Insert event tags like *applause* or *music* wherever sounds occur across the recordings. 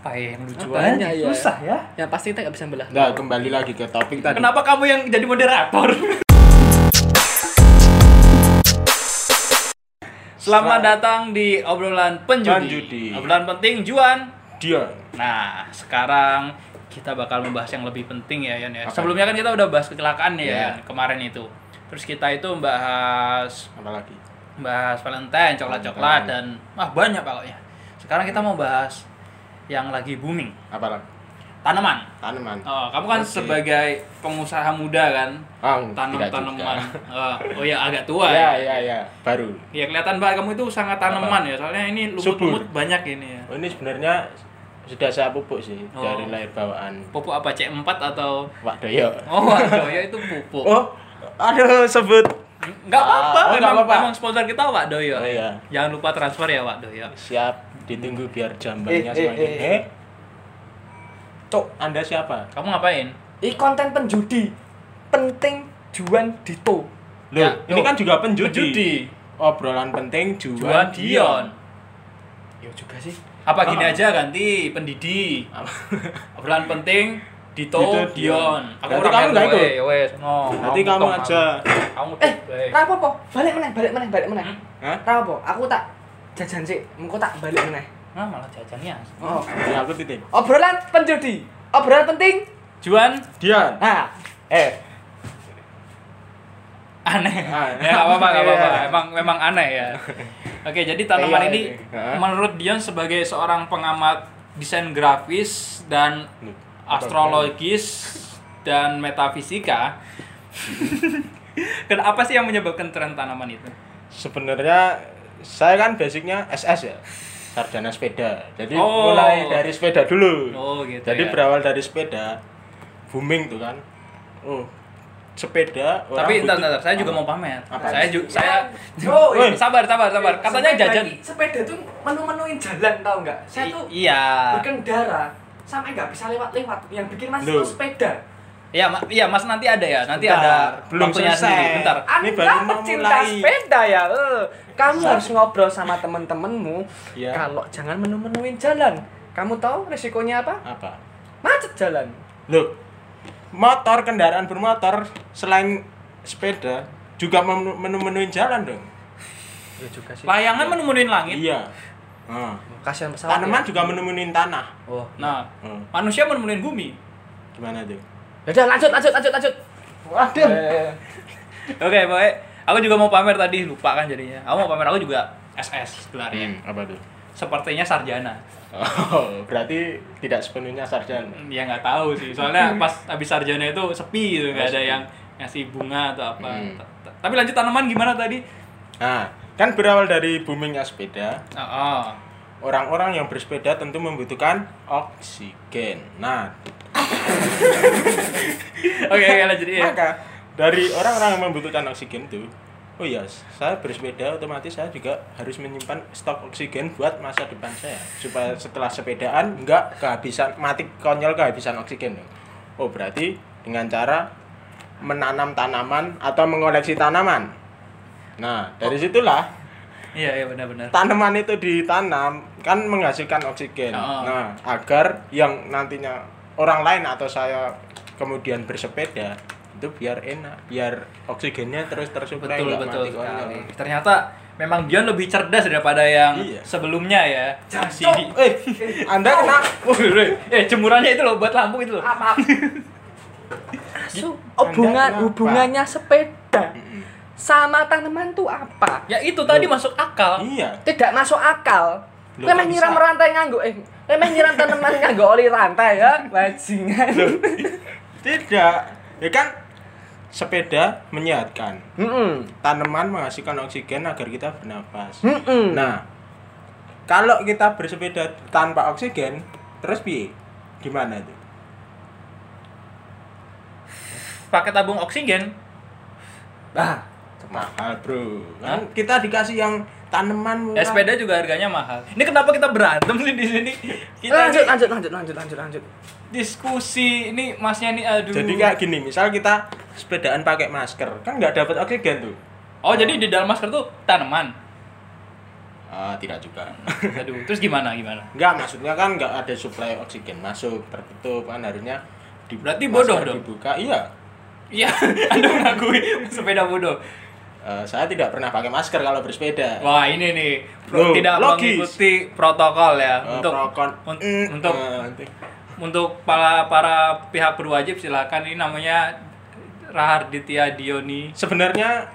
apa ya yang lucu Apanya aja? ya? Susah ya. Yang pasti kita nggak bisa belah. Nah, kembali lagi ke topik tadi. Kenapa kamu yang jadi moderator? *laughs* Selamat datang di obrolan penjudi. Penjudi. Obrolan penting Juan. Dia. Nah, sekarang kita bakal membahas yang lebih penting ya Yan ya. Apa? Sebelumnya kan kita udah bahas kecelakaan ya Iya. Yan, kemarin itu. Terus kita itu membahas Apa lagi? bahas Valentine, coklat-coklat dan wah banyak pokoknya. Sekarang kita mau bahas yang lagi booming, Apa tanaman. Tanaman. Oh, kamu kan Oke. sebagai pengusaha muda kan, Oh, tanam tidak tanaman. *laughs* Oh, oh ya agak tua Ya, ya. ya, ya. Baru. Ya kelihatan mbak kamu itu sangat tanaman ya, soalnya ini lumut-lumut banyak ini ya. Oh, ini sebenarnya sudah saya pupuk sih Oh. dari lahir bawaan. Pupuk apa C4 atau Wak Doyo. Oh, waduh, ya itu pupuk. Oh, aduh sebut. Enggak apa-apa, Oh, nggak emang, apa-apa. emang sponsor kita Wak Doyo. Oh, iya. Jangan lupa transfer ya Wak Doyo. Siap ditunggu biar jambannya Eh, eh, semakin. eh, Eh, Cok, Anda siapa? Kamu ngapain? Ih konten penjudi penting Juan Dito. Loh, Ya, ini loh. kan juga penjudi. Penjudi. Obrolan penting Juan, Juan Dion. Yo juga sih. Apa gini Oh. aja ganti pendidi. *laughs* Obrolan penting Dito, Dito, Dion. Dion. Aku Berarti kamu nggak RW, ikut? ya wes. No, Berarti kamu aja. Kamu Eh, eh. ra apa Balik meneh, balik meneh, balik meneh. Hah? Ra apa? Aku tak jajan sih, engko tak balik meneh. Nah, malah jajannya. Oh. Ya aku titik. Obrolan penjudi. Obrolan penting. Juan Dian. Nah, eh aneh. Ah. ya nggak apa-apa, nggak apa-apa. Iya. Emang memang aneh ya. Oke, jadi tanaman Iya, ini iya. menurut Dion sebagai seorang pengamat desain grafis dan astrologis dan metafisika. *laughs* *laughs* Kenapa sih yang menyebabkan tren tanaman itu? Sebenarnya saya kan basicnya SS ya. Sarjana sepeda. Jadi Oh. mulai dari sepeda dulu. Oh, gitu Jadi ya. berawal dari sepeda booming tuh kan. Oh, sepeda orang Tapi entar, butuh- entar, saya juga apa? mau pamer. Apa? Saya juga saya Oh, Woi, sabar, sabar, sabar. Katanya Sepeda jajan. Sepeda tuh menu-menuin jalan tau nggak? Saya I- tuh iya. berkendara sampai nggak bisa lewat-lewat. Yang bikin mas Loh. itu sepeda. Iya, Ma- iya Mas nanti ada ya. Nanti Bentar, ada belum waktunya selesai. sendiri. Bentar. Ini baru mau pecinta mulai. sepeda ya. eh. Kamu harus ngobrol sama temen-temenmu. Iya. Kalau jangan menu-menuin jalan. Kamu tahu resikonya apa? Apa? Macet jalan. Loh, motor kendaraan bermotor selain sepeda juga menu- menu-menuin jalan dong. Ya juga sih. Layangan menemuin langit. Iya. Nah, Kasihan pesawat. tanaman ya. juga menu-menuin tanah. Oh. Nah, Hmm. manusia menemuin bumi. Gimana tuh? Udah lanjut lanjut lanjut lanjut. Waduh. Eh, Oke, pokoknya aku juga mau pamer tadi, lupa kan jadinya. Aku mau pamer aku juga SS gelarnya. Hmm, apa tuh? Sepertinya sarjana. Oh, berarti tidak sepenuhnya sarjana. Ya nggak tahu sih. Soalnya pas habis sarjana itu sepi gitu, nggak ada yang ngasih bunga atau apa. Hmm. Tapi lanjut tanaman gimana tadi? Nah, kan berawal dari boomingnya sepeda, Oh, oh. orang-orang yang bersepeda tentu membutuhkan oksigen. Nah, *laughs* Oke, oke lanjut ya. maka dari orang-orang yang membutuhkan oksigen tuh, oh iya, saya bersepeda otomatis saya juga harus menyimpan stok oksigen buat masa depan saya supaya setelah sepedaan enggak kehabisan mati konyol kehabisan oksigen. Oh, berarti dengan cara menanam tanaman atau mengoleksi tanaman. Nah, dari situlah Iya, iya benar-benar. tanaman itu ditanam kan menghasilkan oksigen. Oh. Nah, agar yang nantinya orang lain atau saya kemudian bersepeda itu biar enak, biar oksigennya terus tersuplai Betul, betul mati konyol. Ternyata memang Dion lebih cerdas daripada yang Iya. sebelumnya ya. Si Eh, Anda kena eh jemurannya itu loh buat lampu itu loh. Apa? Su, hubungan kenapa? hubungannya sepeda sama tanaman tuh apa? Ya itu tadi masuk akal. Iya. Tidak masuk akal. Kok nyiram rantai nganggo eh lemeh nyiram tanaman nganggo oli rantai ya, bajingan. Tidak. Ya kan sepeda menyehatkan. Heeh. Tanaman menghasilkan oksigen agar kita bernapas. Heeh. Nah, kalau kita bersepeda tanpa oksigen, terus piye? Gimana itu? Pakai tabung oksigen. Nah, mahal bro kan kita dikasih yang tanaman Ya murah sepeda juga harganya mahal. Ini kenapa kita berantem sih di sini? Kita lanjut ini lanjut lanjut lanjut lanjut lanjut. diskusi ini masnya nih aduh. jadi kayak gini misal kita sepedaan pakai masker kan nggak dapat oksigen tuh Oh, jadi di dalam masker tuh tanaman. Ah, tidak juga. Aduh, terus gimana gimana? Enggak, maksudnya kan enggak ada suplai oksigen masuk, tertutup kan harusnya di Berarti bodoh dong? Dibuka, iya. Iya, *laughs* Anda mengakui sepeda bodoh. Eh, saya tidak pernah pakai masker kalau bersepeda. Wah, ini nih Loh, tidak logis. mengikuti protokol ya Eh, untuk prokon- un- Mm, untuk nanti. untuk para para pihak berwajib silakan ini namanya Raharditya Dioni. Sebenarnya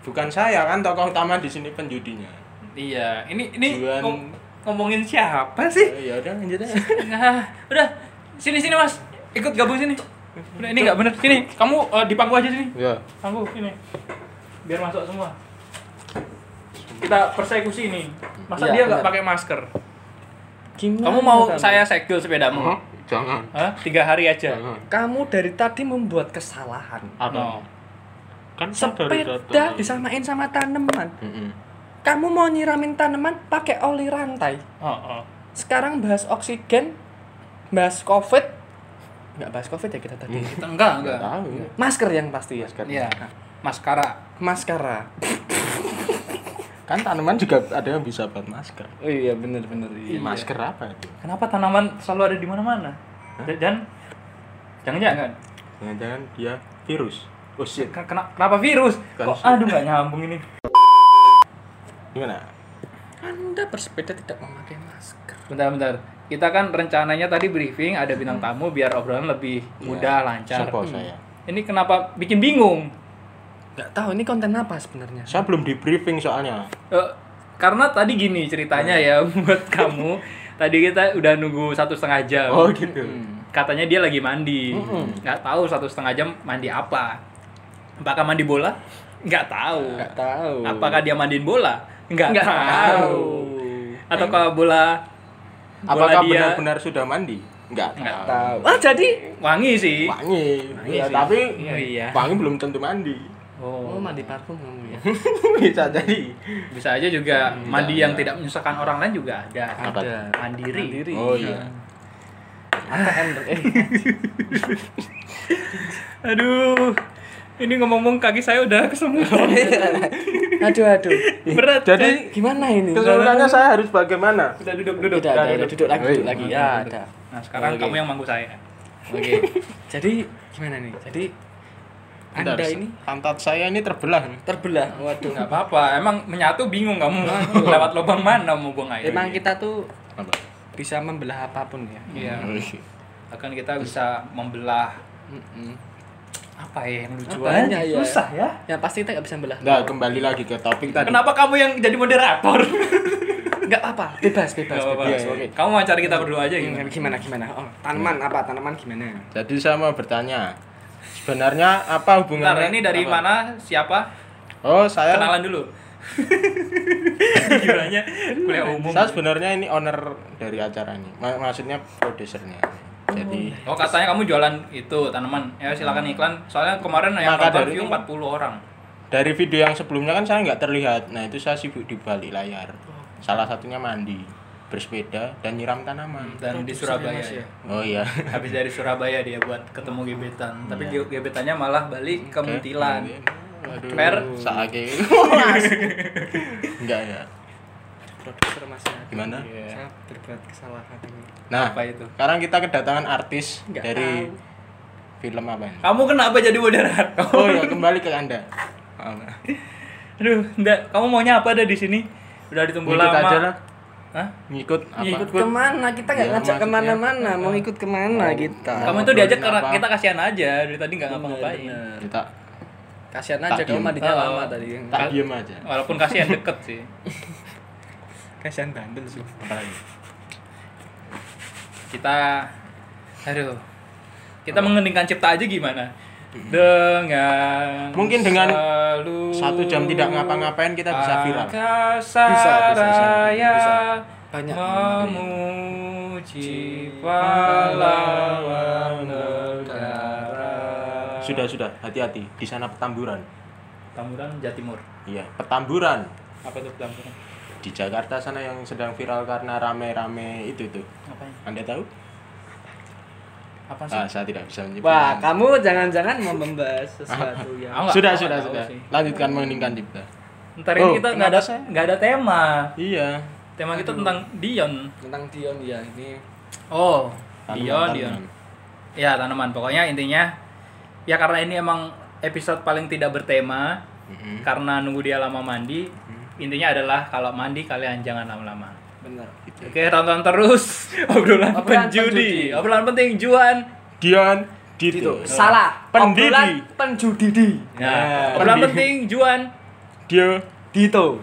bukan saya kan tokoh utama di sini penjudinya. Iya, ini ini Juan- ngom- ngomongin siapa sih? Eh, ya udah lanjut aja. *laughs* Nah, udah sini sini Mas. Ikut gabung sini. Udah ini nggak bener. Sini, kamu eh, di pangku aja sini. Ya. Pangku sini. Biar masuk semua. Kita persekusi ini. Masa Iya, dia nggak pakai masker? Gimana Kamu mau kamu? saya segel sepedamu? Jangan. Hah? Tiga hari aja. Jangan. Kamu dari tadi membuat kesalahan. No. Kan saya dari Sepeda disamain sama tanaman. Mm-mm. Kamu mau nyiramin tanaman pakai oli rantai. Oh, oh. Sekarang bahas oksigen, bahas covid. Nggak bahas covid ya kita tadi. Kita enggak, enggak. Nggak tahu. Masker yang pasti ya. Iya. Maskara. Maskara. Kan tanaman juga ada yang bisa buat masker. Oh iya bener bener iya. Masker apa itu? Kenapa tanaman selalu ada di mana-mana? Dan jangan-jangan Jangan-jangan dia virus. Oh shit. Ken- kena- kenapa virus? Kan Kok aduh nggak nyambung ini. Gimana? Anda bersepeda tidak memakai masker. Bentar-bentar. Kita kan rencananya tadi briefing ada bintang tamu biar obrolan lebih mudah, lancar. Siapa saya? Ini kenapa bikin bingung? Nggak tahu ini konten apa sebenarnya. Saya belum di briefing soalnya. Eh, karena tadi gini ceritanya ya *laughs* buat kamu. Tadi kita udah nunggu satu setengah jam. Oh gitu. Katanya dia lagi mandi. Nggak tahu satu setengah jam mandi apa. Apakah mandi bola? Nggak tahu. Nggak tahu. Apakah dia mandiin bola? Nggak, Nggak tahu. tahu. Ataukah bola bola Apakah dia benar-benar sudah mandi? Enggak Nggak Tahu. Ah jadi wangi sih? Wangi. Wangi Ya, sih. tapi Iya, iya. wangi belum tentu mandi. Oh, mandi parfum kamu ya. *laughs* Bisa jadi. Bisa aja juga mandi Iya, yang iya. tidak menyusahkan orang lain juga ada. Ada. Mandiri. Mandiri. Oh iya. ATM eh *laughs* Aduh. Ini ngomong-ngomong kaki saya udah kesemut. *laughs* aduh aduh. Berat. Jadi Gimana ini? kesimpulannya saya harus bagaimana? Udah duduk duduk. Tidak ada, ada, duduk lagi, Oh, iya. duduk lagi. Ya, ada. Nah, sekarang Oke. kamu yang manggu saya. Oke. Jadi gimana nih? Jadi Anda Bentar, ini pantat saya ini terbelah. terbelah. Waduh. Nggak apa-apa. Emang menyatu bingung kamu *laughs* lewat lubang mana mau buang air. Emang kita tuh Apa? bisa membelah apa pun ya. Iya. Oh, Akan kita bisa membelah Mm-mm. apa ya yang lucu aja. ya? Susah ya. Ya pasti kita nggak bisa belah. Nah, kembali lagi ke topik tadi. Kenapa kamu yang jadi moderator? Nggak apa, bebas, bebas, Nggak apa-apa. bebas. Iya, Oke. Kamu mau cari kita berdua aja Gimana, gimana? gimana, gimana? Oh, tanaman apa? Tanaman gimana? Jadi saya mau bertanya, sebenarnya apa hubungannya? Bentar, ini dari apa? mana? Siapa? Oh, saya Kenalan dulu. Gimana? Kuliah umum. Saya sebenarnya ini owner dari acara ini. Ma- maksudnya produsernya. Jadi Oh katanya kamu jualan itu tanaman. Ya silakan iklan. Soalnya kemarin yang nonton dari view itu- 40 orang. dari video yang sebelumnya kan saya nggak terlihat. Nah, itu saya sibuk di balik layar. Salah satunya mandi, bersepeda dan nyiram tanaman. Dan di Surabaya ya. ya? Oh iya. Habis dari Surabaya dia buat ketemu gebetan. Tapi Iya. ge- gebetannya malah balik ke Muntilan. Aduh, Per. saake. *laughs* Enggak ya. Produser masih. Gimana? Saya berbuat kesalahan ini. Nah, Apa itu? sekarang kita kedatangan artis Nggak dari tahu. film apa ini? Kamu kenapa jadi moderator? Oh ya, kembali ke Anda. Oh, *laughs* Aduh, enggak. Kamu maunya apa ada di sini? Udah ditunggu lama. aja lah. Hah? Ngikut apa? Ngikut. Ke mana? Kita nggak Ya, ngajak ke mana-mana. Mau ikut ke mana Oh. kita? Kamu tuh diajak karena kita kasihan aja. Dari tadi nggak ngapa-ngapain. Bener. Kita Kasihan aja kamu diem. mandinya Oh. lama tadi. tak diem aja. Walaupun kasihan deket sih. *laughs* Kasihan bandel sih. Apa lagi? Kita aduh. Kita mengeningkan cipta aja gimana? Dengan Mungkin dengan satu jam tidak ngapa-ngapain kita bisa viral. Bisa, bisa, Bisa. Banyak. memuji pahlawan negara. Sudah sudah, hati-hati. Di sana petamburan. Tamburan Jatimur. Iya, petamburan. Apa itu Tamburan? Di Jakarta sana yang sedang viral karena rame-rame itu tuh. Apa ya? Anda tahu? Apa sih? Ah, saya tidak bisa menyebut. Wah, kamu jangan-jangan mau membahas sesuatu *laughs* yang nggak- sudah, sudah, sudah. sih. Lanjutkan mengeningkan cipta. Ntar ini Oh, kita nggak ada nggak ada tema. Iya. Tema kita Aduh. tentang Dion. Tentang Dion ya ini Oh, Tanaman, Dion, Dion. tanaman. Ya tanaman. Pokoknya intinya ya karena ini emang episode paling tidak bertema Mm-mm. karena nunggu dia lama mandi. Intinya adalah kalau mandi kalian jangan lama-lama. bener. Oke, tonton terus *laughs* obrolan, Obrolan penjudi. penjudi. Obrolan penting Juan. Dion Dito. Dito. Salah. Pendidi. Obrolan penjudidi. Nah, Nah, obrolan penting Juan. Dio Dito.